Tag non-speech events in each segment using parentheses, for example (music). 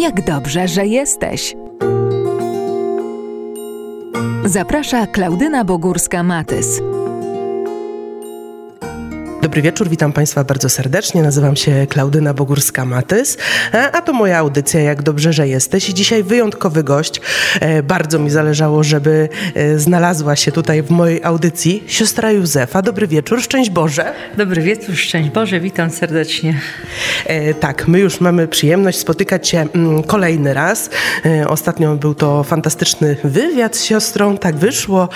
Jak dobrze, że jesteś. Zaprasza Klaudyna Bogórska-Matys. Dobry wieczór, witam Państwa bardzo serdecznie. Nazywam się Klaudyna Bogórska-Matys, e, a to moja audycja Jak dobrze, że jesteś. I dzisiaj wyjątkowy gość. E, bardzo mi zależało, żeby e, znalazła się tutaj w mojej audycji siostra Józefa. Dobry wieczór, szczęść Boże. Dobry wieczór, szczęść Boże, witam serdecznie. Tak, my już mamy przyjemność spotykać się mm, kolejny raz. Ostatnio był to fantastyczny wywiad z siostrą, tak wyszło,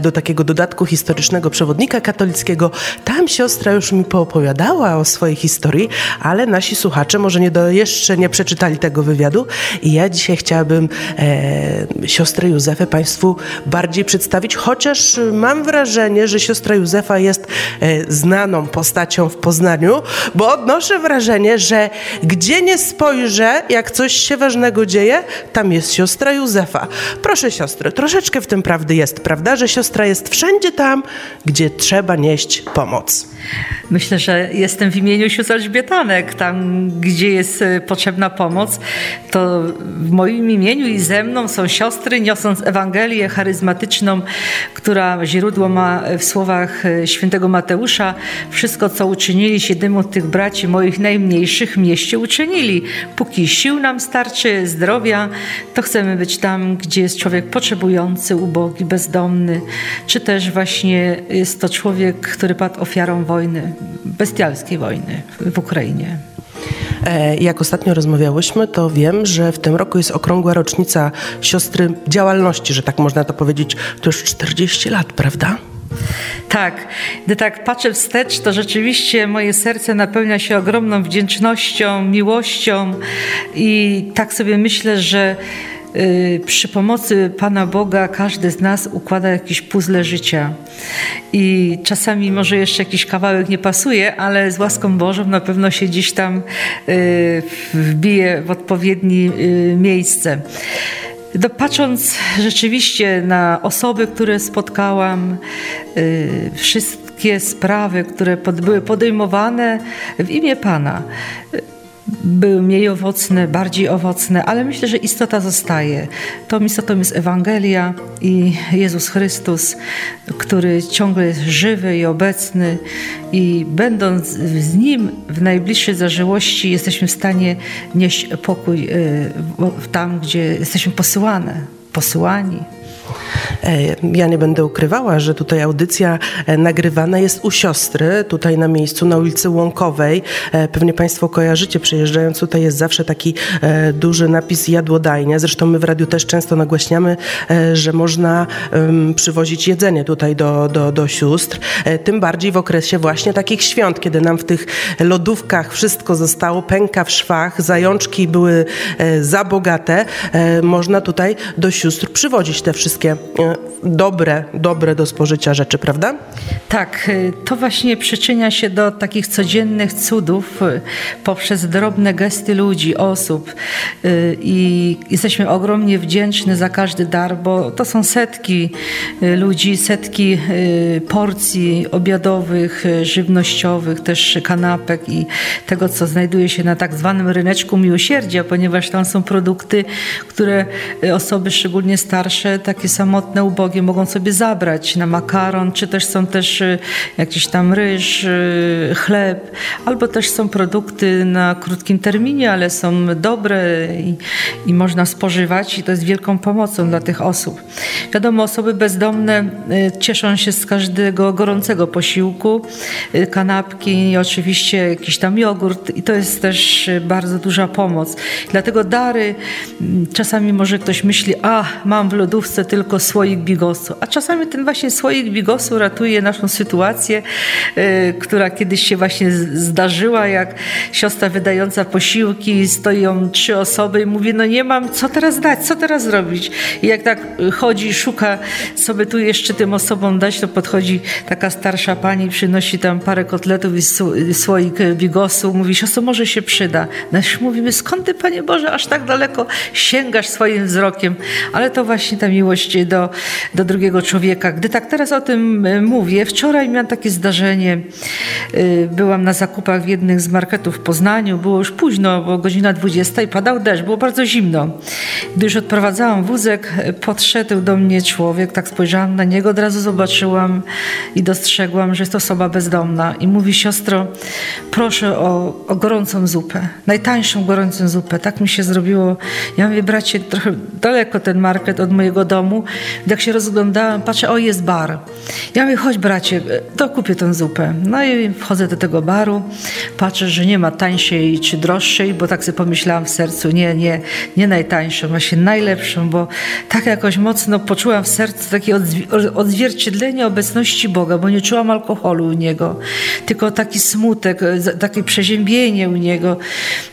do takiego dodatku historycznego przewodnika katolickiego. Tam siostra siostra już mi poopowiadała o swojej historii, ale nasi słuchacze może nie do, jeszcze nie przeczytali tego wywiadu i ja dzisiaj chciałabym e, siostrę Józefę Państwu bardziej przedstawić, chociaż mam wrażenie, że siostra Józefa jest e, znaną postacią w Poznaniu, bo odnoszę wrażenie, że gdzie nie spojrzę, jak coś się ważnego dzieje, tam jest siostra Józefa. Proszę siostry, troszeczkę w tym prawdy jest, prawda, że siostra jest wszędzie tam, gdzie trzeba nieść pomoc. Myślę, że jestem w imieniu sióstr Elżbietanek. Tam, gdzie jest e, potrzebna pomoc, to w moim imieniu i ze mną są siostry, niosąc Ewangelię charyzmatyczną, która źródło ma w słowach e, świętego Mateusza. Wszystko, co uczynili siedmiu tych braci moich najmniejszych, mieście uczynili. Póki sił nam starczy, zdrowia, to chcemy być tam, gdzie jest człowiek potrzebujący, ubogi, bezdomny, czy też właśnie jest to człowiek, który padł ofiarą wojny, bestialskiej wojny w Ukrainie. E, jak ostatnio rozmawiałyśmy, to wiem, że w tym roku jest okrągła rocznica siostry działalności, że tak można to powiedzieć. To już 40 lat, prawda? Tak, gdy tak patrzę wstecz, to rzeczywiście moje serce napełnia się ogromną wdzięcznością, miłością i tak sobie myślę, że przy pomocy Pana Boga każdy z nas układa jakiś puzzle życia. I czasami może jeszcze jakiś kawałek nie pasuje, ale z łaską Bożą na pewno się gdzieś tam y, wbije w odpowiednie y, miejsce. Patrząc rzeczywiście na osoby, które spotkałam, wszystkie sprawy, które były podejmowane w imię Pana, były mniej owocne, bardziej owocne, ale myślę, że istota zostaje. Tą istotą jest Ewangelia i Jezus Chrystus, który ciągle jest żywy i obecny i będąc z Nim w najbliższej zażyłości jesteśmy w stanie nieść pokój y, tam, gdzie jesteśmy posyłane, posyłani. E, ja nie będę ukrywała, że tutaj audycja e, nagrywana jest u siostry, tutaj na miejscu, na ulicy Łąkowej. E, pewnie Państwo kojarzycie, przyjeżdżając tutaj jest zawsze taki duży napis jadłodajnia. Zresztą my w radiu też często nagłaśniamy, że można przywozić jedzenie tutaj do, do, do sióstr. Tym bardziej w okresie właśnie takich świąt, kiedy nam w tych lodówkach wszystko zostało, pęka w szwach, zajączki były za bogate, można tutaj do sióstr przywozić te wszystkie E, dobre, dobre do spożycia rzeczy, prawda? Tak, e, to właśnie przyczynia się do takich codziennych cudów e, poprzez drobne gesty ludzi, osób i jesteśmy ogromnie wdzięczni za każdy dar, bo to są setki ludzi, setki porcji obiadowych, żywnościowych, też kanapek i tego, co znajduje się na tak zwanym ryneczku miłosierdzia, ponieważ tam są produkty, które osoby szczególnie starsze, takie samotne, ubogie mogą sobie zabrać na makaron, czy też są też y, jakiś tam ryż, y, chleb, albo też są produkty na krótkim terminie, ale są dobre i, i można spożywać i to jest wielką pomocą dla tych osób. Wiadomo, osoby bezdomne y, cieszą się z każdego gorącego posiłku, kanapki i oczywiście jakiś tam jogurt i to jest też bardzo duża pomoc. Dlatego dary, mm, czasami może ktoś myśli, a mam w lodówce tylko tylko słoik bigosu. A czasami ten właśnie słoik bigosu ratuje naszą sytuację, y, która kiedyś się właśnie zdarzyła, jak siostra wydająca posiłki, stoją trzy osoby i mówi, no nie mam, co teraz dać, co teraz zrobić? I jak tak chodzi, szuka sobie tu jeszcze tym osobom dać, to podchodzi taka starsza pani, przynosi tam parę kotletów i słoik bigosu, mówi, siostro, może się przyda. No mówimy, skąd ty, Panie Boże, aż tak daleko sięgasz swoim wzrokiem? Ale to właśnie ta miłość do, do drugiego człowieka. Gdy tak teraz o tym e, mówię, wczoraj miałam takie zdarzenie. E, byłam na zakupach w jednym z marketów w Poznaniu. Było już późno, bo godzina 20 i padał deszcz, było bardzo zimno. Gdy już odprowadzałam wózek, podszedł do mnie człowiek, tak spojrzałam na niego, od razu zobaczyłam i dostrzegłam, że jest to osoba bezdomna. I mówi, siostro, proszę o, o gorącą zupę, najtańszą gorącą zupę. Tak mi się zrobiło. Ja mówię, bracie, trochę daleko ten market od mojego domu. Jak się rozglądałam, patrzę, o jest bar. Ja mówię, chodź bracie, to kupię tę zupę. No i wchodzę do tego baru, patrzę, że nie ma tańszej czy droższej, bo tak sobie pomyślałam w sercu, nie, nie, nie najtańszą, właśnie najlepszą, bo tak jakoś mocno poczułam w sercu takie odzwierciedlenie obecności Boga, bo nie czułam alkoholu u Niego, tylko taki smutek, takie przeziębienie u Niego.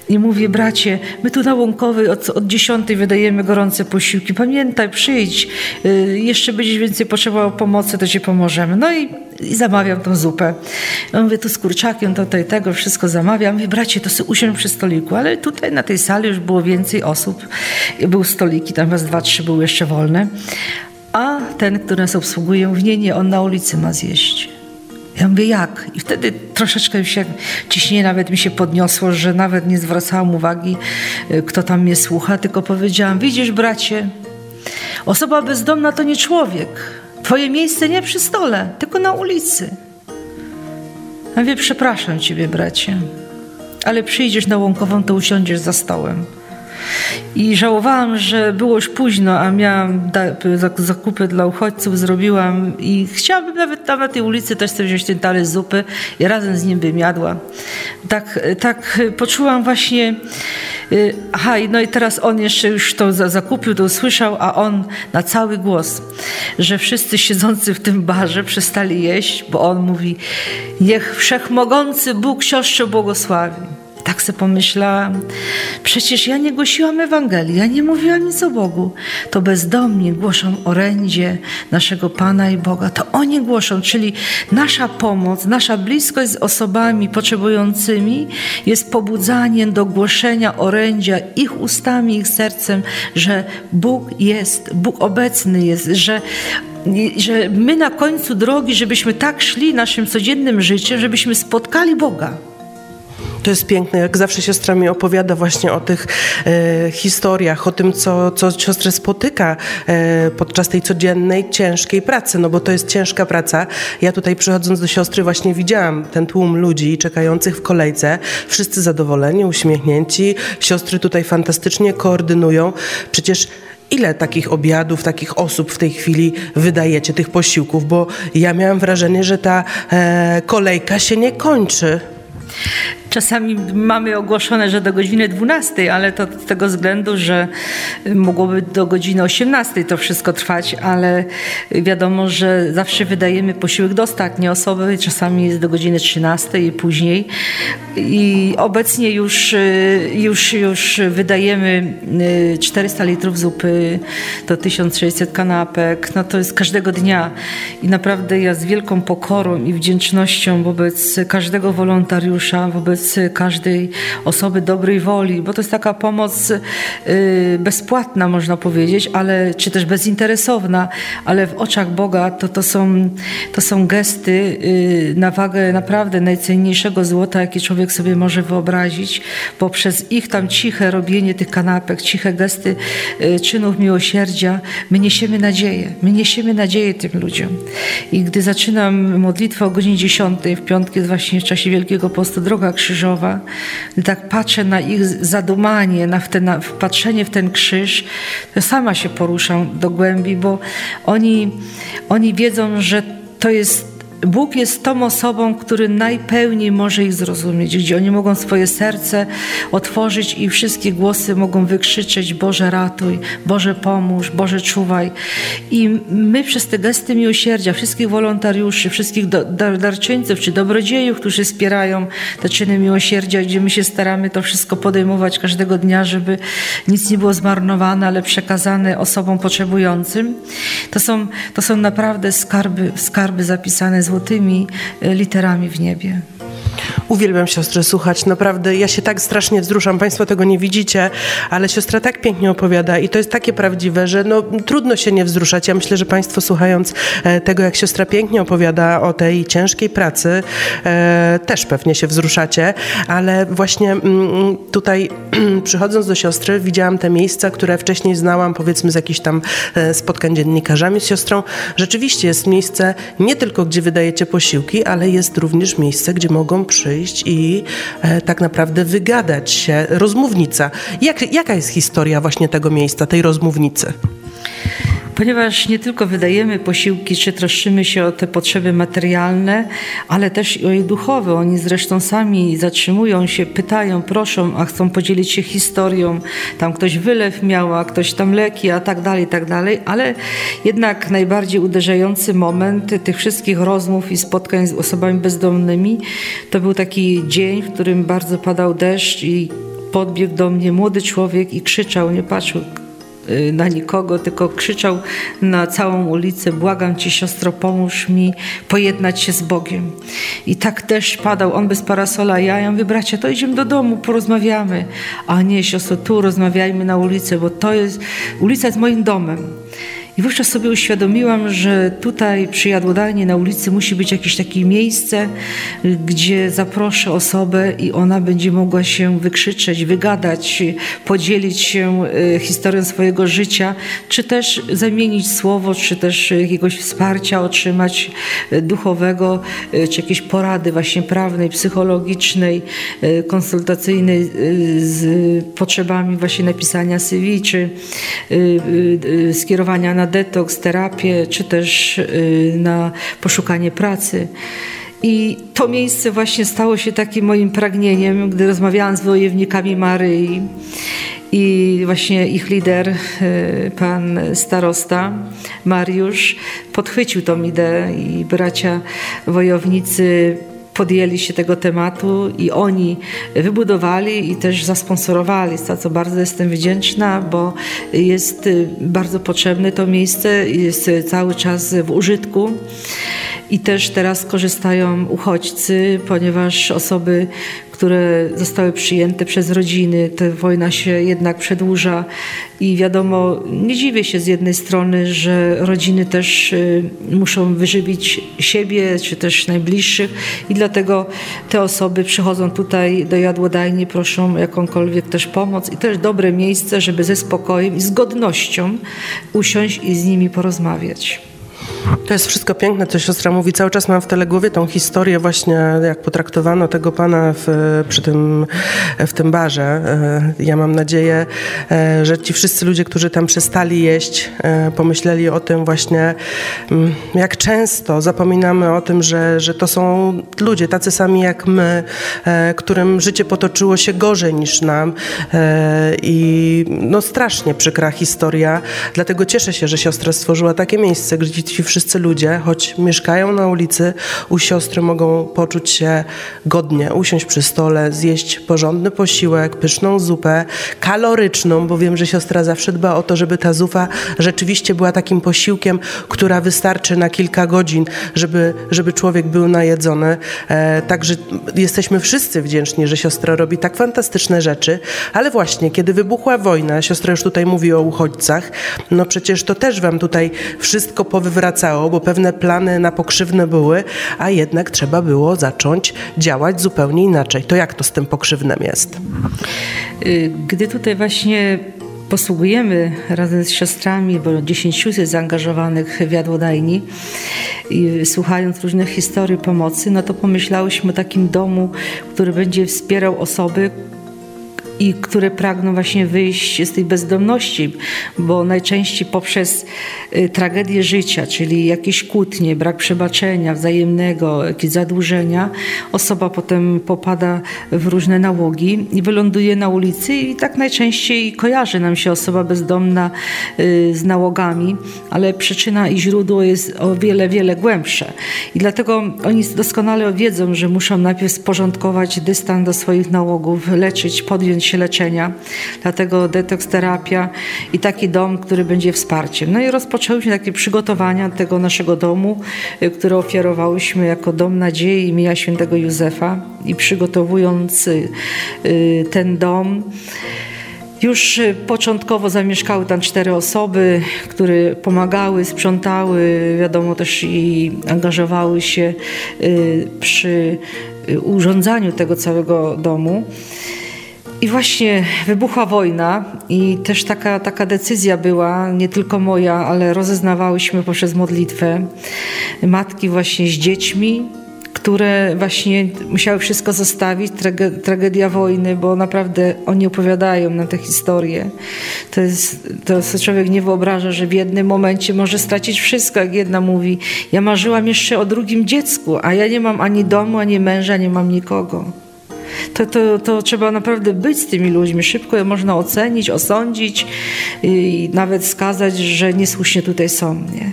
I mówię, bracie, my tu na Łąkowej od, od 10 wydajemy gorące posiłki. Pamiętaj, przyjdź, jeszcze będziesz więcej potrzebował pomocy, to ci pomożemy. No i, i zamawiam tą zupę. Ja mówię, tu z kurczakiem, to, to i tego, wszystko zamawiam. Mówię, bracie, to sobie usiądź przy stoliku. Ale tutaj na tej sali już było więcej osób. Był stoliki, tam was dwa, trzy były jeszcze wolne. A ten, który nas obsługuje, mówi, nie, nie, on na ulicy ma zjeść. Ja mówię, jak? I wtedy troszeczkę się ciśnienie nawet mi się podniosło, że nawet nie zwracałam uwagi, y, kto tam mnie słucha, tylko powiedziałam, widzisz bracie, osoba bezdomna to nie człowiek. Twoje miejsce nie przy stole, tylko na ulicy. Ja mówię, przepraszam ciebie bracie, ale przyjdziesz na Łąkową, to usiądziesz za stołem. I żałowałam, że było już późno, a miałam zakupy dla uchodźców, zrobiłam i chciałabym nawet tam na tej ulicy też sobie wziąć ten talerz zupy i razem z nim bym jadła. Tak, tak poczułam właśnie y, Aha, no i teraz on jeszcze już to zakupił, to usłyszał, a on na cały głos, że wszyscy siedzący w tym barze przestali jeść, bo on mówi, niech wszechmogący Bóg siostrze błogosławi. Tak sobie pomyślałam, przecież ja nie głosiłam Ewangelii, ja nie mówiłam nic o Bogu. To bezdomni głoszą orędzie naszego Pana i Boga. To oni głoszą, czyli nasza pomoc, nasza bliskość z osobami potrzebującymi jest pobudzaniem do głoszenia orędzia ich ustami, ich sercem, że Bóg jest, Bóg obecny jest, że że my na końcu drogi, żebyśmy tak szli naszym codziennym życiem, żebyśmy spotkali Boga. To jest piękne, jak zawsze siostra mi opowiada właśnie o tych e, historiach, o tym, co, co siostrę spotyka e, podczas tej codziennej, ciężkiej pracy, no bo to jest ciężka praca. Ja tutaj przychodząc do siostry właśnie widziałam ten tłum ludzi czekających w kolejce, wszyscy zadowoleni, uśmiechnięci, siostry tutaj fantastycznie koordynują. Przecież ile takich obiadów, takich osób w tej chwili wydajecie, tych posiłków? Bo ja miałam wrażenie, że ta e, kolejka się nie kończy. Czasami mamy ogłoszone, że do godziny 12, ale to z tego względu, że mogłoby do godziny 18 to wszystko trwać, ale wiadomo, że zawsze wydajemy posiłek do ostatniej osoby, czasami jest do godziny 13 i później. I obecnie już, już, już wydajemy 400 litrów zupy, to 1600 kanapek, no to jest każdego dnia. I naprawdę ja z wielką pokorą i wdzięcznością wobec każdego wolontariusza, wobec każdej osoby dobrej woli, bo to jest taka pomoc y, bezpłatna, można powiedzieć, ale czy też bezinteresowna, ale w oczach Boga to, to, są, to są gesty y, na wagę naprawdę najcenniejszego złota, jakie człowiek sobie może wyobrazić, bo przez ich tam ciche robienie tych kanapek, ciche gesty y, czynów miłosierdzia, my niesiemy nadzieję. My niesiemy nadzieję tym ludziom. I gdy zaczynam modlitwę o godzinie 10 w piątki, właśnie w czasie Wielkiego Postu, Droga Krzyżowa, krzyżowa, gdy tak patrzę na ich zadumanie, na, ten, na w ten krzyż, to sama się poruszam do głębi, bo oni, oni wiedzą, że to jest Bóg jest tą osobą, który najpełniej może ich zrozumieć, gdzie oni mogą swoje serce otworzyć i wszystkie głosy mogą wykrzyczeć Boże ratuj, Boże pomóż, Boże czuwaj. I my przez te gesty miłosierdzia, wszystkich wolontariuszy, wszystkich dar darczyńców czy dobrodziejów, którzy wspierają te czyny miłosierdzia, gdzie my się staramy to wszystko podejmować każdego dnia, żeby nic nie było zmarnowane, ale przekazane osobom potrzebującym, to są, to są naprawdę skarby, skarby zapisane z złotymi e, literami w niebie. Uwielbiam siostrę słuchać, naprawdę ja się tak strasznie wzruszam, Państwo tego nie widzicie, ale siostra tak pięknie opowiada i to jest takie prawdziwe, że no, trudno się nie wzruszać. Ja myślę, że Państwo słuchając e, tego, jak siostra pięknie opowiada o tej ciężkiej pracy, e, też pewnie się wzruszacie, ale właśnie mm, tutaj (clears throat) przychodząc do siostry widziałam te miejsca, które wcześniej znałam, powiedzmy z jakichś tam e, spotkań dziennikarzami z siostrą. Rzeczywiście jest miejsce nie tylko, gdzie wydajecie posiłki, ale jest również miejsce, gdzie mogą przyjść i e, tak naprawdę wygadać się. Rozmównica. Jak, jaka jest historia właśnie tego miejsca, tej rozmównicy? Ponieważ nie tylko wydajemy posiłki, czy troszczymy się o te potrzeby materialne, ale też i o je duchowe. Oni zresztą sami zatrzymują się, pytają, proszą, a chcą podzielić się historią. Tam ktoś wylew miał, a ktoś tam leki, a tak dalej, tak dalej. Ale jednak najbardziej uderzający moment tych wszystkich rozmów i spotkań z osobami bezdomnymi to był taki dzień, w którym bardzo padał deszcz i podbiegł do mnie młody człowiek i krzyczał, nie patrzył na nikogo, tylko krzyczał na całą ulicę: Błagam cię, siostro, pomóż mi pojednać się z Bogiem. I tak też padał, on bez parasola, ja. Ja mówię, bracia, to idziemy do domu, porozmawiamy. A nie, siostro, tu rozmawiajmy na ulicy, bo to jest, ulica jest moim domem. I wówczas sobie uświadomiłam, że tutaj przy jadłodalni na ulicy musi być jakieś takie miejsce, gdzie zaproszę osobę i ona będzie mogła się wykrzyczeć, wygadać, podzielić się e, historią swojego życia, czy też zamienić słowo, czy też jakiegoś wsparcia otrzymać e, duchowego, e, czy jakieś porady właśnie prawnej, psychologicznej, konsultacyjnej z potrzebami właśnie napisania CV, czy skierowania na na detoks, terapię, czy też y, na poszukanie pracy. I to miejsce właśnie stało się takim moim pragnieniem, gdy rozmawiałam z wojownikami Maryi i właśnie ich lider, y, pan starosta Mariusz, podchwycił tą ideę i bracia wojownicy podjęli się tego tematu i oni wybudowali i też zasponsorowali, za co bardzo jestem wdzięczna, bo jest y, bardzo potrzebne to miejsce, jest cały czas w użytku. I też teraz korzystają uchodźcy, ponieważ osoby, które zostały przyjęte przez rodziny, ta wojna się jednak przedłuża i wiadomo, nie dziwię się z jednej strony, że rodziny też y, muszą wyżywić siebie, czy też najbliższych i dlatego te osoby przychodzą tutaj do jadłodajni, proszą jakąkolwiek też pomoc i też dobre miejsce, żeby ze spokojem i z godnością usiąść i z nimi porozmawiać. To jest wszystko piękne, co siostra mówi. Cały czas mam w tyle głowie tą historię właśnie, jak potraktowano tego pana w, przy tym, w tym barze. E, ja mam nadzieję, e, że ci wszyscy ludzie, którzy tam przestali jeść, e, pomyśleli o tym właśnie, mm, jak często zapominamy o tym, że, że to są ludzie tacy sami jak my, którym życie potoczyło się gorzej niż nam i no strasznie przykra historia. Dlatego cieszę się, że siostra stworzyła takie miejsce, gdzie ci wszyscy ludzie, choć mieszkają na ulicy, u siostry mogą poczuć się godnie, usiąść przy stole, zjeść porządny posiłek, pyszną zupę, kaloryczną, bo wiem, że siostra zawsze dba o to, żeby ta zupa rzeczywiście była takim posiłkiem, która wystarczy na kilka godzin, żeby, żeby człowiek był najedzony. E, także jesteśmy wszyscy wdzięczni, że siostra robi tak fantastyczne rzeczy, ale właśnie, kiedy wybuchła wojna, siostra już tutaj mówi o uchodźcach, no przecież to też wam tutaj wszystko powywracało bo pewne plany na pokrzywne były, a jednak trzeba było zacząć działać zupełnie inaczej. To jak to z tym pokrzywnem jest? Y, gdy tutaj właśnie posługujemy razem z siostrami, bo dziesięciu jest zaangażowanych w jadłodajni i słuchając różnych historii pomocy, no to pomyślałyśmy o takim domu, który będzie wspierał osoby, i które pragną właśnie wyjść z tej bezdomności, bo najczęściej poprzez y, tragedię życia, czyli jakieś kłótnie, brak przebaczenia wzajemnego, jakieś zadłużenia, osoba potem popada w różne nałogi i wyląduje na ulicy i tak najczęściej kojarzy nam się osoba bezdomna y, z nałogami, ale przyczyna i źródło jest o wiele, wiele głębsze. I dlatego oni doskonale wiedzą, że muszą najpierw sporządkować dystans do swoich nałogów, leczyć, podjąć leczenia. Dlatego detoks terapia i taki dom, który będzie wsparciem. No i rozpoczęłyśmy takie przygotowania tego naszego domu, y, które ofiarowałyśmy jako Dom Nadziei imienia świętego Józefa i przygotowując y, ten dom, już y, początkowo zamieszkały tam cztery osoby, które pomagały, sprzątały, wiadomo też i angażowały się y, przy y, urządzaniu tego całego domu. I właśnie wybuchła wojna i też taka, taka decyzja była, nie tylko moja, ale rozeznawałyśmy poprzez modlitwę matki właśnie z dziećmi, które właśnie musiały wszystko zostawić, tragedia wojny, bo naprawdę oni opowiadają nam te historie. To jest, to człowiek nie wyobraża, że w jednym momencie może stracić wszystko, jak jedna mówi, ja marzyłam jeszcze o drugim dziecku, a ja nie mam ani domu, ani męża, nie mam nikogo to, to, to trzeba naprawdę być z tymi ludźmi. Szybko je można ocenić, osądzić i nawet skazać, że niesłusznie tutaj są. Nie?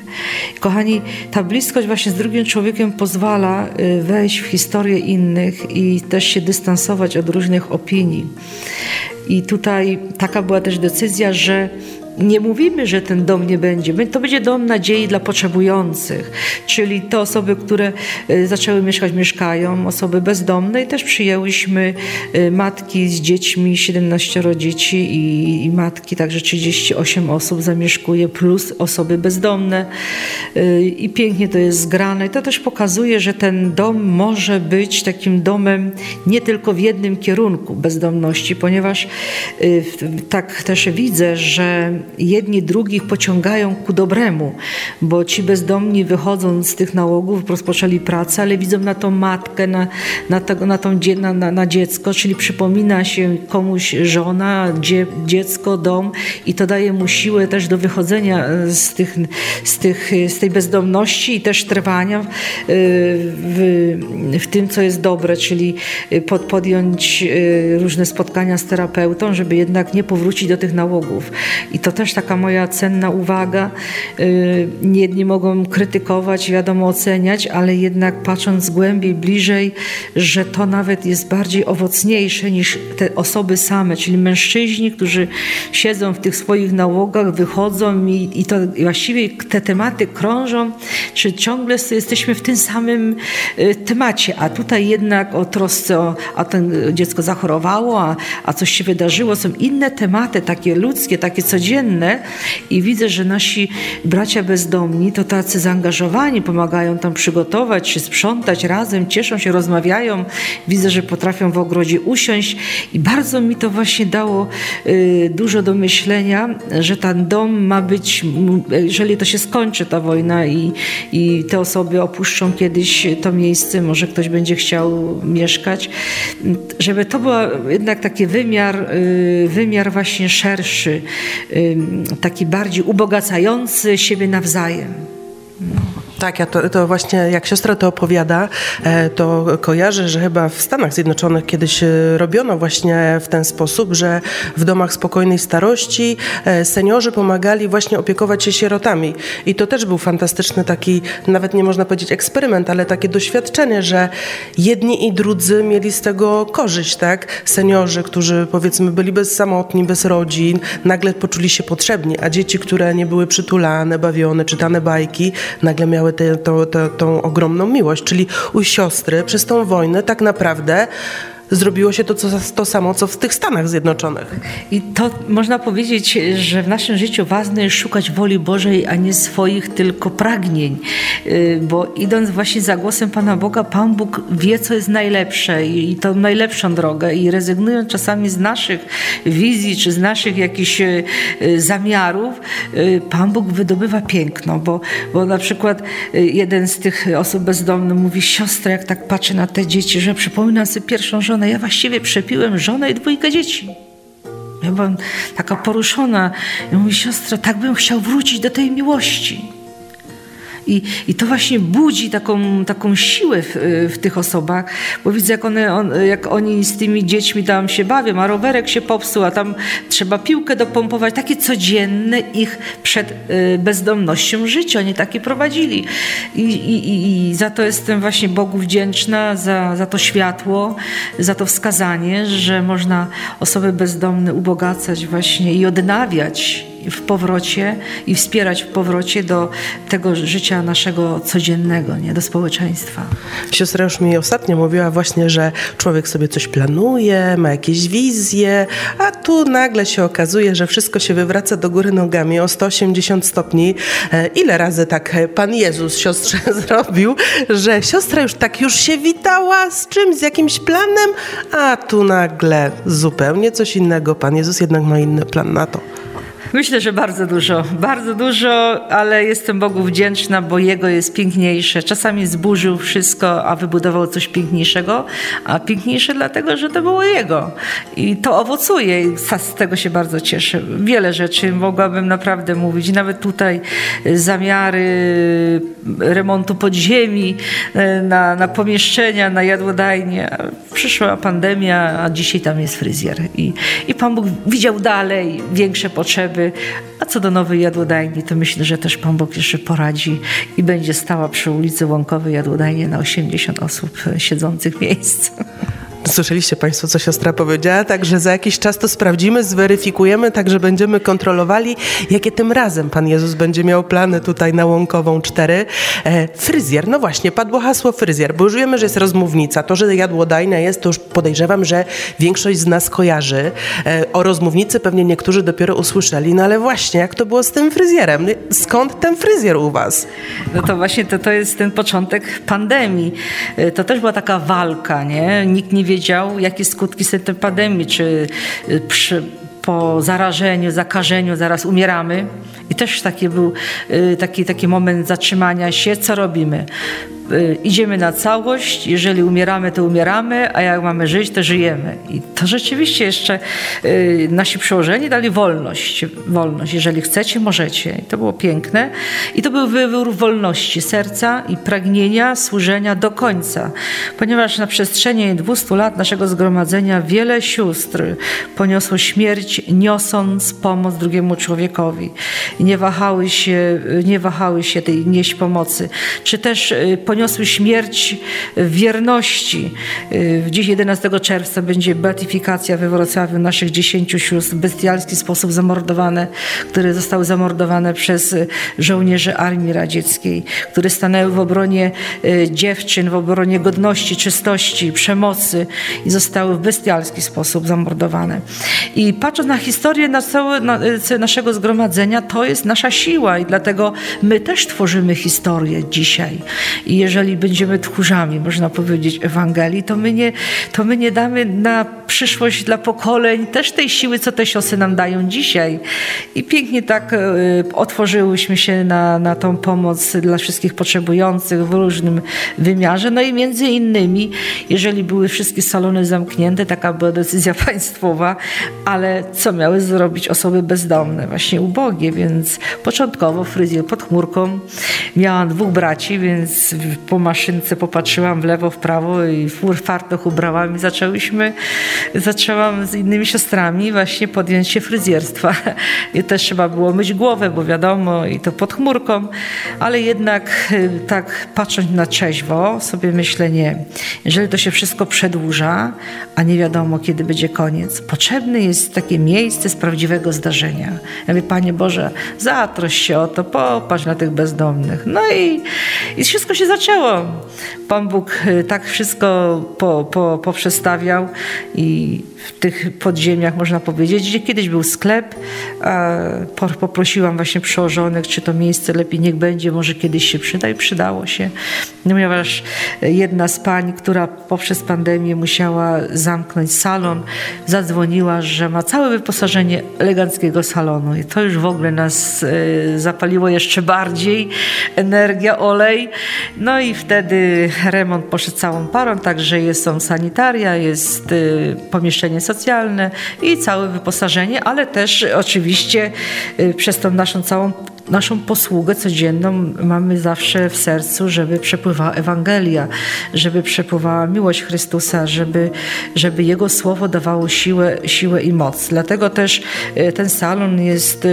Kochani, ta bliskość właśnie z drugim człowiekiem pozwala y, wejść w historię innych i też się dystansować od różnych opinii. I tutaj taka była też decyzja, że nie mówimy, że ten dom nie będzie. To będzie dom nadziei dla potrzebujących, czyli te osoby, które y, zaczęły mieszkać, mieszkają, osoby bezdomne i też przyjęłyśmy y, matki z dziećmi, 17 dzieci i, i matki, także 38 osób zamieszkuje, plus osoby bezdomne y, i pięknie to jest zgrane. I to też pokazuje, że ten dom może być takim domem nie tylko w jednym kierunku bezdomności, ponieważ tak też widzę, że jedni drugich pociągają ku dobremu, bo ci bezdomni wychodząc z tych nałogów rozpoczęli pracę, ale widzą na tą matkę, na, na, na, tą, na, na, dziecko, czyli przypomina się komuś żona, dzie, dziecko, dom i to daje mu siłę też do wychodzenia z, tych, z, tych, z tej bezdomności i też trwania w, w tym, co jest dobre, czyli pod, podjąć różne spotkania z terapeutą, żeby jednak nie powrócić do tych nałogów. I to też taka moja cenna uwaga. Y, jedni mogą krytykować, wiadomo, oceniać, ale jednak patrząc głębiej, bliżej, że to nawet jest bardziej owocniejsze niż te osoby same, czyli mężczyźni, którzy siedzą w tych swoich nałogach, wychodzą i, i to właściwie te tematy krążą, czy ciągle jesteśmy w tym samym y, temacie, a tutaj jednak o trosce, o, a ten dziecko zachorowało, a, a coś się wydarzyło, są inne tematy, takie ludzkie, takie codzienne, i widzę, że nasi bracia bezdomni to tacy zaangażowani, pomagają tam przygotować się, sprzątać razem, cieszą się, rozmawiają. Widzę, że potrafią w ogrodzie usiąść i bardzo mi to właśnie dało y, dużo do myślenia, że ten dom ma być, jeżeli to się skończy ta wojna i, i te osoby opuszczą kiedyś to miejsce, może ktoś będzie chciał mieszkać, żeby to był jednak taki wymiar, y, wymiar właśnie szerszy, y, taki bardziej ubogacający siebie nawzajem. Tak, ja to, to, właśnie jak siostra to opowiada, e, to kojarzę, że chyba w Stanach Zjednoczonych kiedyś e, robiono właśnie w ten sposób, że w domach spokojnej starości e, seniorzy pomagali właśnie opiekować się sierotami. I to też był fantastyczny taki, nawet nie można powiedzieć eksperyment, ale takie doświadczenie, że jedni i drudzy mieli z tego korzyść, tak? Seniorzy, którzy powiedzmy byli bezsamotni, bez rodzin, nagle poczuli się potrzebni, a dzieci, które nie były przytulane, bawione, czytane bajki, nagle miały tę, ogromną miłość. Czyli u siostry przez tą wojnę tak naprawdę zrobiło się to, co, to samo, co w tych Stanach Zjednoczonych. I to można powiedzieć, że w naszym życiu ważne jest szukać woli Bożej, a nie swoich tylko pragnień. Y, bo idąc właśnie za głosem Pana Boga, Pan Bóg wie, co jest najlepsze i tą najlepszą drogę. I rezygnując czasami z naszych wizji, czy z naszych jakichś y, zamiarów, y, Pan Bóg wydobywa piękno. Bo, bo na przykład jeden z tych osób bezdomnych mówi, siostra, jak tak patrzę na te dzieci, że przypominam sobie pierwszą żonę, ja właściwie przepiłem żonę i dwójkę dzieci. Ja byłam taka poruszona. Ja mówię, siostra, tak bym chciał wrócić do tej miłości. I, i to właśnie budzi taką, taką siłę w, w tych osobach, bo widzę, jak, one, on, jak oni z tymi dziećmi tam się bawią, a rowerek się popsuł, a tam trzeba piłkę dopompować. Takie codzienne ich przed y, bezdomnością życie. Oni takie prowadzili. I, i, i za to jestem właśnie Bogu wdzięczna, za, za to światło, za to wskazanie, że można osoby bezdomne ubogacać właśnie i odnawiać w powrocie i wspierać w powrocie do tego życia naszego codziennego, nie? do społeczeństwa. Siostra już mi ostatnio mówiła właśnie, że człowiek sobie coś planuje, ma jakieś wizje, a tu nagle się okazuje, że wszystko się wywraca do góry nogami o 180 stopni. E, ile razy tak Pan Jezus siostrze (laughs) zrobił, że siostra już tak już się witała z czymś, z jakimś planem, a tu nagle zupełnie coś innego. Pan Jezus jednak ma inny plan na to. Myślę, że bardzo dużo, bardzo dużo, ale jestem Bogu wdzięczna, bo Jego jest piękniejsze. Czasami zburzył wszystko, a wybudował coś piękniejszego, a piękniejsze dlatego, że to było Jego. I to owocuje i z tego się bardzo cieszę. Wiele rzeczy mogłabym naprawdę mówić, nawet tutaj zamiary remontu podziemi, e, na, na pomieszczenia, na jadłodajnie. Przyszła pandemia, a dzisiaj tam jest fryzjer. I, I Pan Bóg widział dalej większe potrzeby, a co do nowej jadłodajni, to myślę, że też Pan Bóg jeszcze poradzi i będzie stała przy ulicy Łąkowej jadłodajnie na 80 osób siedzących miejsc. Słyszeliście Państwo, co siostra powiedziała? Także za jakiś czas to sprawdzimy, zweryfikujemy, także będziemy kontrolowali, jakie tym razem Pan Jezus będzie miał plany tutaj na Łąkową 4. E, fryzjer, no właśnie, padło hasło fryzjer, bo już wiemy, że jest rozmównica. To, że jadłodajna jest, to już podejrzewam, że większość z nas kojarzy. E, o rozmównicy pewnie niektórzy dopiero usłyszeli, no ale właśnie, jak to było z tym fryzjerem? Skąd ten fryzjer u Was? No to właśnie to, to jest ten początek pandemii. E, to też była taka walka, nie? Nikt nie wiedział, jakie skutki są tej pandemii, czy y, przy, po zarażeniu, zakażeniu zaraz umieramy. I też taki był y, taki, taki moment zatrzymania się, co robimy. Y, idziemy na całość, jeżeli umieramy, to umieramy, a jak mamy żyć, to żyjemy. I to rzeczywiście jeszcze y, nasi przełożeni dali wolność. Wolność, jeżeli chcecie, możecie. I to było piękne. I to był wybór wolności serca i pragnienia służenia do końca. Ponieważ na przestrzeni 200 lat naszego zgromadzenia wiele sióstr poniosło śmierć, niosąc pomoc drugiemu człowiekowi. I nie wahały się, nie wahały się tej nieść pomocy. Czy też poniosło poniosły śmierć w wierności. Y, dziś 11 czerwca będzie beatyfikacja we Wrocławiu naszych dziesięciu sióstr, w bestialski sposób zamordowane, które zostały zamordowane przez żołnierzy Armii Radzieckiej, które stanęły w obronie y, dziewczyn, w obronie godności, czystości, przemocy i zostały w bestialski sposób zamordowane. I patrząc na historię na całe, na, y, naszego zgromadzenia, to jest nasza siła i dlatego my też tworzymy historię dzisiaj. I jeżeli będziemy tchórzami, można powiedzieć, Ewangelii, to my nie, to my nie damy na przyszłość dla pokoleń też tej siły, co te siosy nam dają dzisiaj. I pięknie tak y, otworzyłyśmy się na, na tą pomoc dla wszystkich potrzebujących w różnym wymiarze. No i między innymi, jeżeli były wszystkie salony zamknięte, taka była decyzja (laughs) państwowa, ale co miały zrobić osoby bezdomne, właśnie ubogie, więc początkowo fryzjer pod chmurką. Miałam dwóch braci, więc po maszynce popatrzyłam w lewo, w prawo i w fartuch ubrałam i zaczęłyśmy, zaczęłam z innymi siostrami właśnie podjąć się fryzjerstwa. (laughs) I też trzeba było myć głowę, bo wiadomo, i to pod chmurką, ale jednak y, tak patrząc na trzeźwo, sobie myślę, nie, jeżeli to się wszystko przedłuża, a nie wiadomo, kiedy będzie koniec, potrzebne jest takie miejsce z prawdziwego zdarzenia. Ja mówię, Panie Boże, zatroś się o to, popatrz na tych bezdomnych. No i, i wszystko się zaczęło zaczęło. Pan Bóg y, tak wszystko po, po, poprzestawiał i w tych podziemiach, można powiedzieć, gdzie kiedyś był sklep, poprosiłam właśnie przełożonych, czy to miejsce lepiej niech będzie, może kiedyś się przyda i przydało się. Ponieważ jedna z pań, która poprzez pandemię musiała zamknąć salon, zadzwoniła, że ma całe wyposażenie eleganckiego salonu i to już w ogóle nas y, zapaliło jeszcze bardziej, energia, olej. No i wtedy remont poszedł całą parą, także jest są sanitaria, jest y, pomieszczenie socjalne i całe wyposażenie, ale też oczywiście y, przez tą naszą całą naszą posługę codzienną mamy zawsze w sercu, żeby przepływała Ewangelia, żeby przepływała miłość Chrystusa, żeby, żeby Jego Słowo dawało siłę, siłę i moc. Dlatego też e, ten salon jest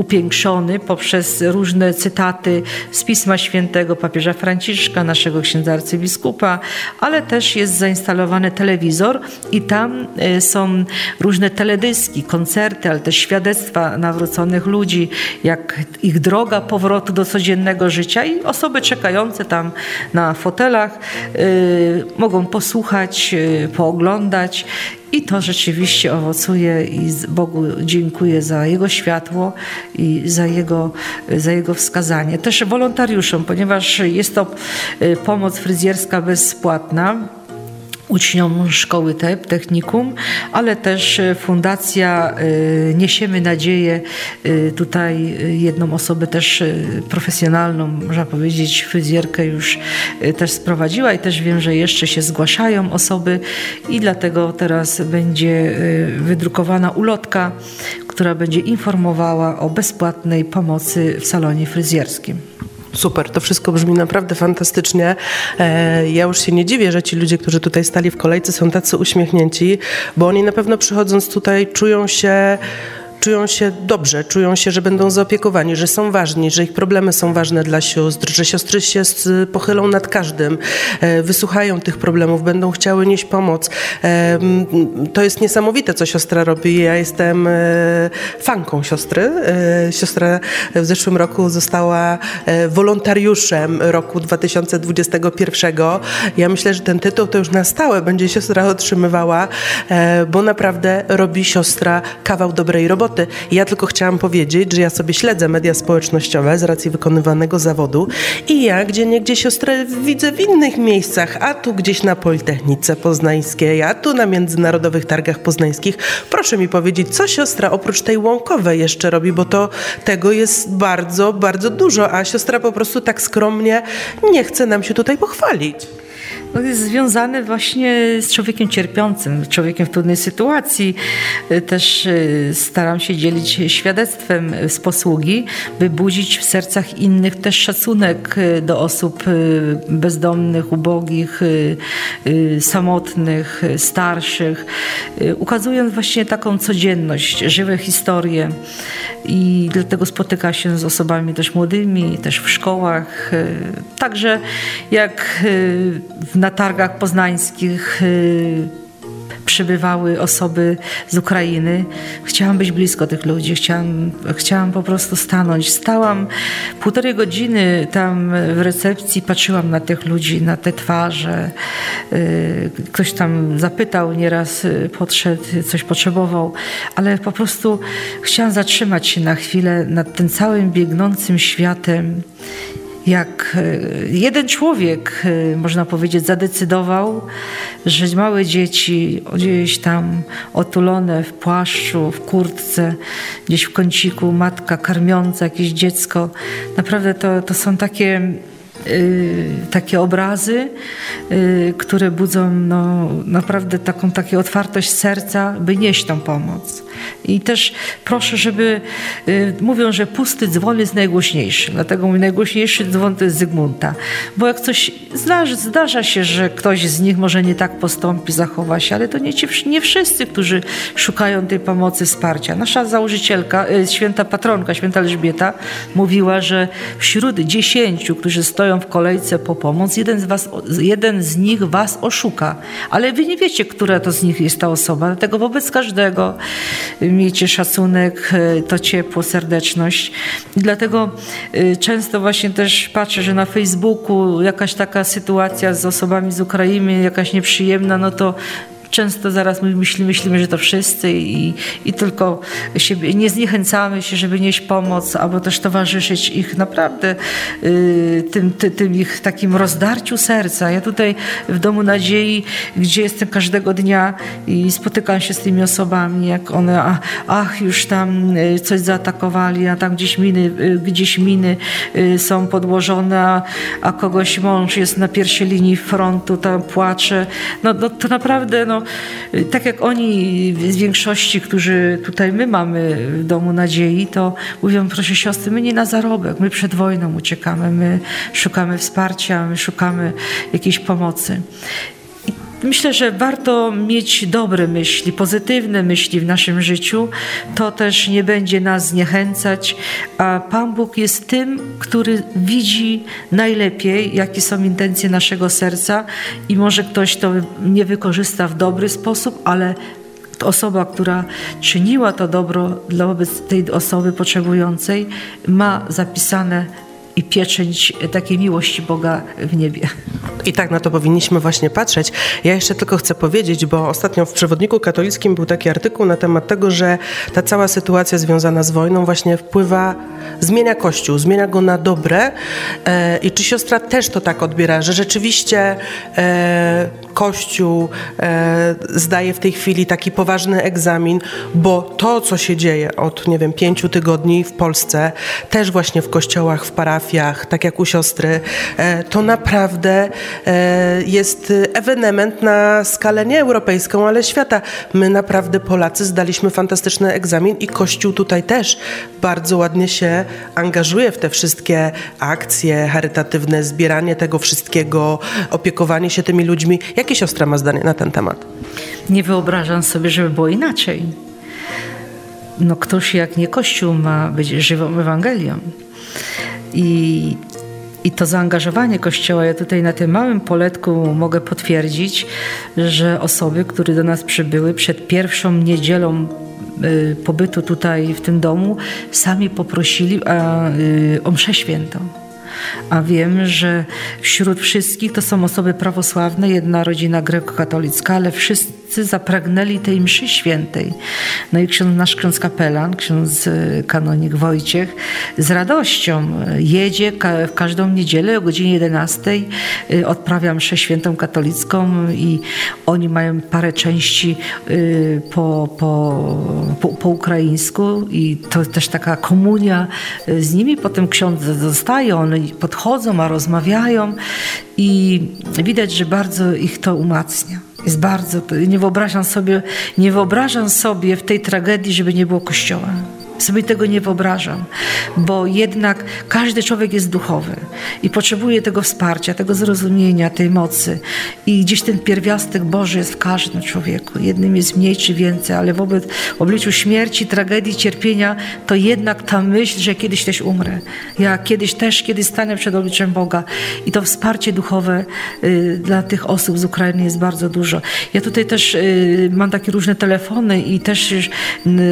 upiększony poprzez różne cytaty z Pisma Świętego papieża Franciszka, naszego księdza arcybiskupa, ale też jest zainstalowany telewizor i tam e, są różne teledyski, koncerty, ale też świadectwa nawróconych ludzi, jak ich droga powrotu do codziennego życia i osoby czekające tam na fotelach y, mogą posłuchać, y, pooglądać i to rzeczywiście owocuje i Bogu dziękuję za Jego światło i za Jego, za jego wskazanie. Też wolontariuszom, ponieważ jest to y, pomoc fryzjerska bezpłatna uczniom szkoły TEP, technikum, ale też e, Fundacja e, Niesiemy Nadzieję, e, tutaj jedną osobę też profesjonalną, można powiedzieć, fryzjerkę już też sprowadziła i też wiem, że jeszcze się zgłaszają osoby i dlatego teraz będzie wydrukowana ulotka, która będzie informowała o bezpłatnej pomocy w salonie fryzjerskim. Super, to wszystko brzmi naprawdę fantastycznie. E, ja już się nie dziwię, że ci ludzie, którzy tutaj stali w kolejce, są tacy uśmiechnięci, bo oni na pewno przychodząc tutaj czują się czują się dobrze, czują się, że będą zaopiekowani, że są ważni, że ich problemy są ważne dla sióstr, że siostry się pochylą nad każdym, e, wysłuchają tych problemów, będą chciały nieść pomoc. E, to jest niesamowite, co siostra robi. Ja jestem e, fanką siostry. Siostra w zeszłym roku została wolontariuszem roku 2021. Ja myślę, że ten tytuł to już na stałe będzie siostra otrzymywała, bo naprawdę robi siostra kawał dobrej roboty Ja tylko chciałam powiedzieć, że ja sobie śledzę media społecznościowe z racji wykonywanego zawodu i ja gdzie niegdzie siostrę widzę w innych miejscach, a tu gdzieś na Politechnice Poznańskiej, a tu na Międzynarodowych Targach Poznańskich. Proszę mi powiedzieć, co siostra oprócz tej łąkowej jeszcze robi, bo to tego jest bardzo, bardzo dużo, a siostra po prostu tak skromnie nie chce nam się tutaj pochwalić no jest związany właśnie z człowiekiem cierpiącym, człowiekiem w trudnej sytuacji. Też e, staram się dzielić świadectwem z posługi, by budzić w sercach innych też szacunek e, do osób bezdomnych, ubogich, samotnych, starszych, ukazując właśnie taką codzienność, żywe historie i dlatego spotyka się z osobami też młodymi, też w szkołach. Także jak na targach poznańskich y, przybywały osoby z Ukrainy. Chciałam być blisko tych ludzi, chciałam, chciałam po prostu stanąć. Stałam półtorej godziny tam w recepcji, patrzyłam na tych ludzi, na te twarze. Y, ktoś tam zapytał, nieraz y, podszedł, coś potrzebował, ale po prostu chciałam zatrzymać się na chwilę nad tym całym biegnącym światem jak e, jeden człowiek, e, można powiedzieć, zadecydował, że małe dzieci gdzieś tam otulone w płaszczu, w kurtce, gdzieś w kąciku, matka karmiąca jakieś dziecko, naprawdę to, to są takie takie obrazy, y, które budzą no, naprawdę taką takie otwartość serca, by nieść tą pomoc. I też proszę, żeby y, mówią, że pusty dzwon jest najgłośniejszy. Dlatego mój najgłośniejszy dzwon to jest Zygmunta. Bo jak coś zdarza, zdarza się, że ktoś z nich może nie tak postąpi, zachowa się, ale to nie, nie wszyscy, którzy szukają tej pomocy, wsparcia. Nasza założycielka, święta patronka, święta Elżbieta, mówiła, że wśród dziesięciu, którzy stoją w kolejce po pomoc, jeden z, was, jeden z nich was oszuka, ale wy nie wiecie, która to z nich jest ta osoba, dlatego wobec każdego miejcie szacunek, e, to ciepło, serdeczność. I dlatego e, często właśnie też patrzę, że na Facebooku jakaś taka sytuacja z osobami z Ukrainy, jakaś nieprzyjemna, no to często zaraz my myślimy, myślimy, że to wszyscy i, i tylko siebie, nie zniechęcamy się, żeby nieść pomoc, albo też towarzyszyć ich naprawdę y, tym, ty, tym ich takim rozdarciu serca. Ja tutaj w Domu Nadziei, gdzie jestem każdego dnia i spotykam się z tymi osobami, jak one, a, ach, już tam y, coś zaatakowali, a tam gdzieś miny, y, gdzieś miny y, są podłożone, a, a kogoś mąż jest na pierwszej linii frontu, tam płacze. No, no to naprawdę, no y, tak jak oni z większości, którzy tutaj my mamy w Domu Nadziei, to mówią, proszę siostry, my nie na zarobek, my przed wojną uciekamy, my szukamy wsparcia, my szukamy jakiejś pomocy. Myślę, że warto mieć dobre myśli, pozytywne myśli w naszym życiu. To też nie będzie nas zniechęcać, a Pan Bóg jest tym, który widzi najlepiej, jakie są intencje naszego serca i może ktoś to nie wykorzysta w dobry sposób, ale osoba, która czyniła to dobro dla tej osoby potrzebującej, ma zapisane i pieczęć takiej miłości Boga w niebie. I tak na to powinniśmy właśnie patrzeć. Ja jeszcze tylko chcę powiedzieć, bo ostatnio w przewodniku katolickim był taki artykuł na temat tego, że ta cała sytuacja związana z wojną właśnie wpływa, zmienia Kościół, zmienia go na dobre. E, I czy siostra też to tak odbiera, że rzeczywiście e, Kościół e, zdaje w tej chwili taki poważny egzamin, bo to, co się dzieje od, nie wiem, pięciu tygodni w Polsce, też właśnie w kościołach, w parafiach, tak jak u siostry, e, to naprawdę e, jest ewenement na skalę nie europejską, ale świata. My naprawdę, Polacy, zdaliśmy fantastyczny egzamin i Kościół tutaj też bardzo ładnie się angażuje w te wszystkie akcje charytatywne, zbieranie tego wszystkiego, opiekowanie się tymi ludźmi. Jakie siostra ma zdanie na ten temat? Nie wyobrażam sobie, żeby było inaczej. No ktoś jak nie Kościół ma być żywą Ewangelią. I, I to zaangażowanie Kościoła, ja tutaj na tym małym poletku mogę potwierdzić, że osoby, które do nas przybyły przed pierwszą niedzielą y, pobytu tutaj w tym domu, sami poprosili a, y, o mszę świętą a wiem, że wśród wszystkich to są osoby prawosławne, jedna rodzina grekokatolicka, ale wszyscy zapragnęli tej mszy świętej. No i ksiądz, nasz ksiądz kapelan, ksiądz e, kanonik Wojciech z radością jedzie w każdą niedzielę o godzinie 11 e, odprawia mszę świętą katolicką i oni mają parę części po, po, po, po ukraińsku i to też taka komunia z nimi. Potem ksiądz zostaje, on podchodzą, a rozmawiają i widać, że bardzo ich to umacnia. Jest bardzo, nie wyobrażam sobie, nie wyobrażam sobie w tej tragedii, żeby nie było kościoła sobie tego nie wyobrażam, bo jednak każdy człowiek jest duchowy i potrzebuje tego wsparcia, tego zrozumienia, tej mocy. I gdzieś ten pierwiastek Boży jest w każdym człowieku. Jednym jest mniej czy więcej, ale wobec, w obliczu śmierci, tragedii, cierpienia, to jednak ta myśl, że kiedyś też umrę. Ja kiedyś też, kiedyś stanę przed obliczem Boga. I to wsparcie duchowe y, dla tych osób z Ukrainy jest bardzo dużo. Ja tutaj też y, mam takie różne telefony i też y,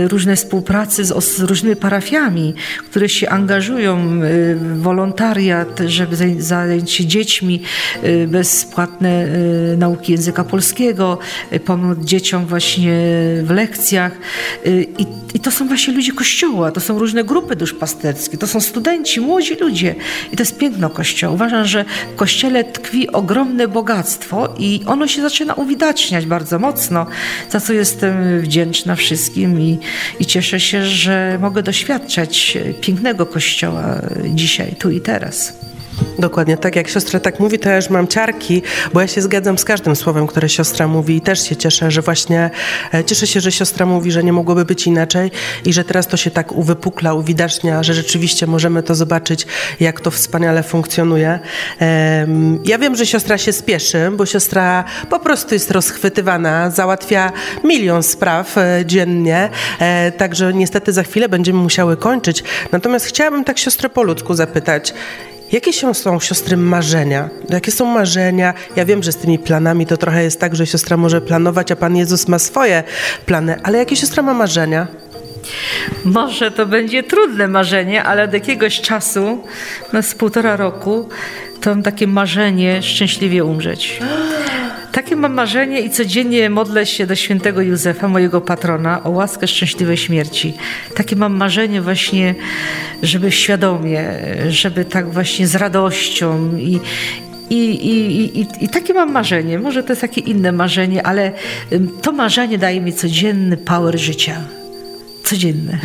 różne współpracy z osobami, z różnymi parafiami, które się angażują y, w wolontariat, żeby zająć się dziećmi, y, bezpłatne y, nauki języka polskiego, pomóc dzieciom właśnie w lekcjach. I, I to są właśnie ludzie Kościoła, to są różne grupy duszpasterskie, to są studenci, młodzi ludzie. I to jest piękno Kościoła. Uważam, że w Kościele tkwi ogromne bogactwo i ono się zaczyna uwidaczniać bardzo mocno, za co jestem wdzięczna wszystkim i, i cieszę się, że mogę doświadczać pięknego Kościoła dzisiaj, tu i teraz. Dokładnie tak, jak siostra tak mówi, już mam ciarki, bo ja się zgadzam z każdym słowem, które siostra mówi i też się cieszę, że właśnie e, cieszę się, że siostra mówi, że nie mogłoby być inaczej i że teraz to się tak uwypukla, uwidacznia, że rzeczywiście możemy to zobaczyć, jak to wspaniale funkcjonuje. Ja wiem, że siostra się spieszy, bo siostra po prostu jest rozchwytywana, załatwia milion spraw e, dziennie, e, także niestety za chwilę będziemy musiały kończyć. Natomiast chciałabym tak siostrę po ludzku zapytać, Jakie są siostry marzenia? Jakie są marzenia? Ja wiem, że z tymi planami to trochę jest tak, że siostra może planować, a Pan Jezus ma swoje plany, ale jakie siostra ma marzenia? Może to będzie trudne marzenie, ale od jakiegoś czasu, no z półtora roku, to mam takie marzenie szczęśliwie umrzeć. (gasps) Takie mam marzenie i codziennie modlę się do świętego Józefa, mojego patrona, o łaskę szczęśliwej śmierci. Takie mam marzenie właśnie, żeby świadomie, żeby tak właśnie z radością i, i, i, i, I takie mam marzenie. Może to jest takie inne marzenie, ale to marzenie daje mi codzienny power życia codzienne.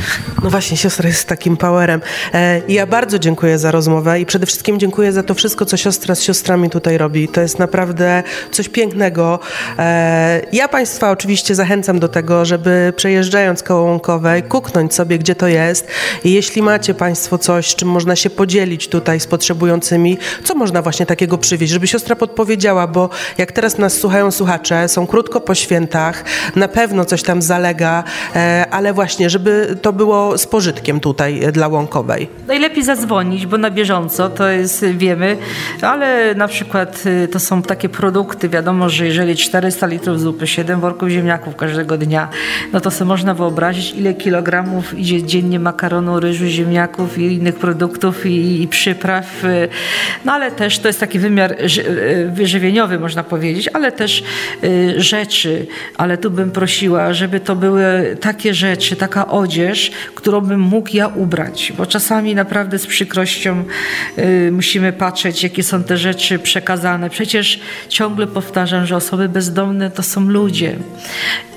No właśnie, siostra jest takim powerem. E, ja bardzo dziękuję za rozmowę i przede wszystkim dziękuję za to wszystko, co siostra z siostrami tutaj robi. To jest naprawdę coś pięknego. E, ja Państwa oczywiście zachęcam do tego, żeby przejeżdżając koło Łąkowej, kuknąć sobie, gdzie to jest i jeśli macie Państwo coś, czym można się podzielić tutaj z potrzebującymi, co można właśnie takiego przywieźć, żeby siostra podpowiedziała, bo jak teraz nas słuchają słuchacze, są krótko po świętach, na pewno coś tam zalega, e, ale właśnie, żeby to było z pożytkiem tutaj dla Łąkowej. Najlepiej zadzwonić, bo na bieżąco to jest, wiemy, ale na przykład y, to są takie produkty, wiadomo, że jeżeli 400 litrów zupy, 7 worków ziemniaków każdego dnia, no to sobie można wyobrazić, ile kilogramów idzie dziennie makaronu, ryżu, ziemniaków i innych produktów i, i przypraw. No ale też to jest taki wymiar ży- y, wyżywieniowy, można powiedzieć, ale też rzeczy. Ale tu bym prosiła, żeby to były takie rzeczy, taka odzież, którą bym mógł ja ubrać, bo czasami naprawdę z przykrością y, musimy patrzeć, jakie są te rzeczy przekazane. Przecież ciągle powtarzam, że osoby bezdomne to są ludzie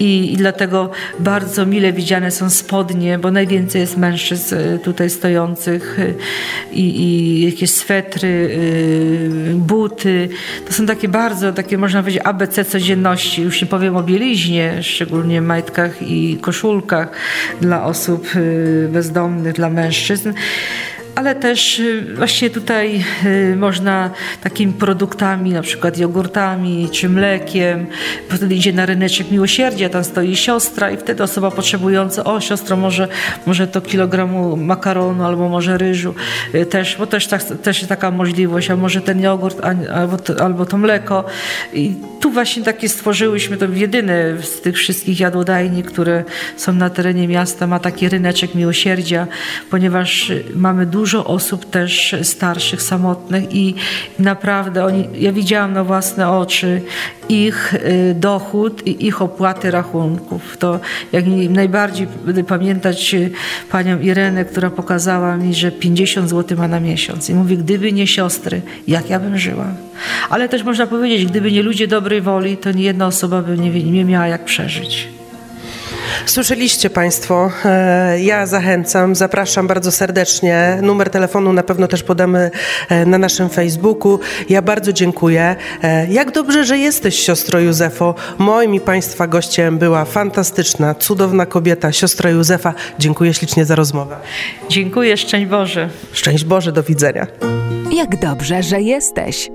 i, i dlatego bardzo mile widziane są spodnie, bo najwięcej jest mężczyzn y, tutaj stojących y, i, i jakieś swetry, y, buty. To są takie bardzo, takie można powiedzieć ABC codzienności. Już nie powiem o bieliźnie, szczególnie majtkach i koszulkach dla osób y, bezdomnych, dla mężczyzn. Ale też y, właśnie tutaj y, można takimi produktami, na przykład jogurtami czy mlekiem, wtedy idzie na ryneczek miłosierdzia, tam stoi siostra i wtedy osoba potrzebująca, o siostro, może, może to kilogramu makaronu albo może ryżu y, też, bo też, tak, też jest taka możliwość, a może ten jogurt albo to, albo to mleko. I tu właśnie takie stworzyłyśmy, to jedyne z tych wszystkich jadłodajni, które są na terenie miasta, ma taki ryneczek miłosierdzia, ponieważ mamy dużo osób też starszych, samotnych i naprawdę oni, ja widziałam na własne oczy ich y, dochód i ich opłaty rachunków. To jak najbardziej będę pamiętać y, panią Irenę, która pokazała mi, że 50 zł ma na miesiąc. I mówię, gdyby nie siostry, jak ja bym żyła? Ale też można powiedzieć, gdyby nie ludzie dobrej woli, to nie jedna osoba by nie, nie miała jak przeżyć. Słyszeliście Państwo, e, ja zachęcam, zapraszam bardzo serdecznie. Numer telefonu na pewno też podamy e, na naszym Facebooku. Ja bardzo dziękuję. E, Jak dobrze, że jesteś siostro Józefo. Moim i Państwa gościem była fantastyczna, cudowna kobieta, siostra Józefa. Dziękuję ślicznie za rozmowę. Dziękuję, szczęść Boże. Szczęść Boże, do widzenia. Jak dobrze, że jesteś.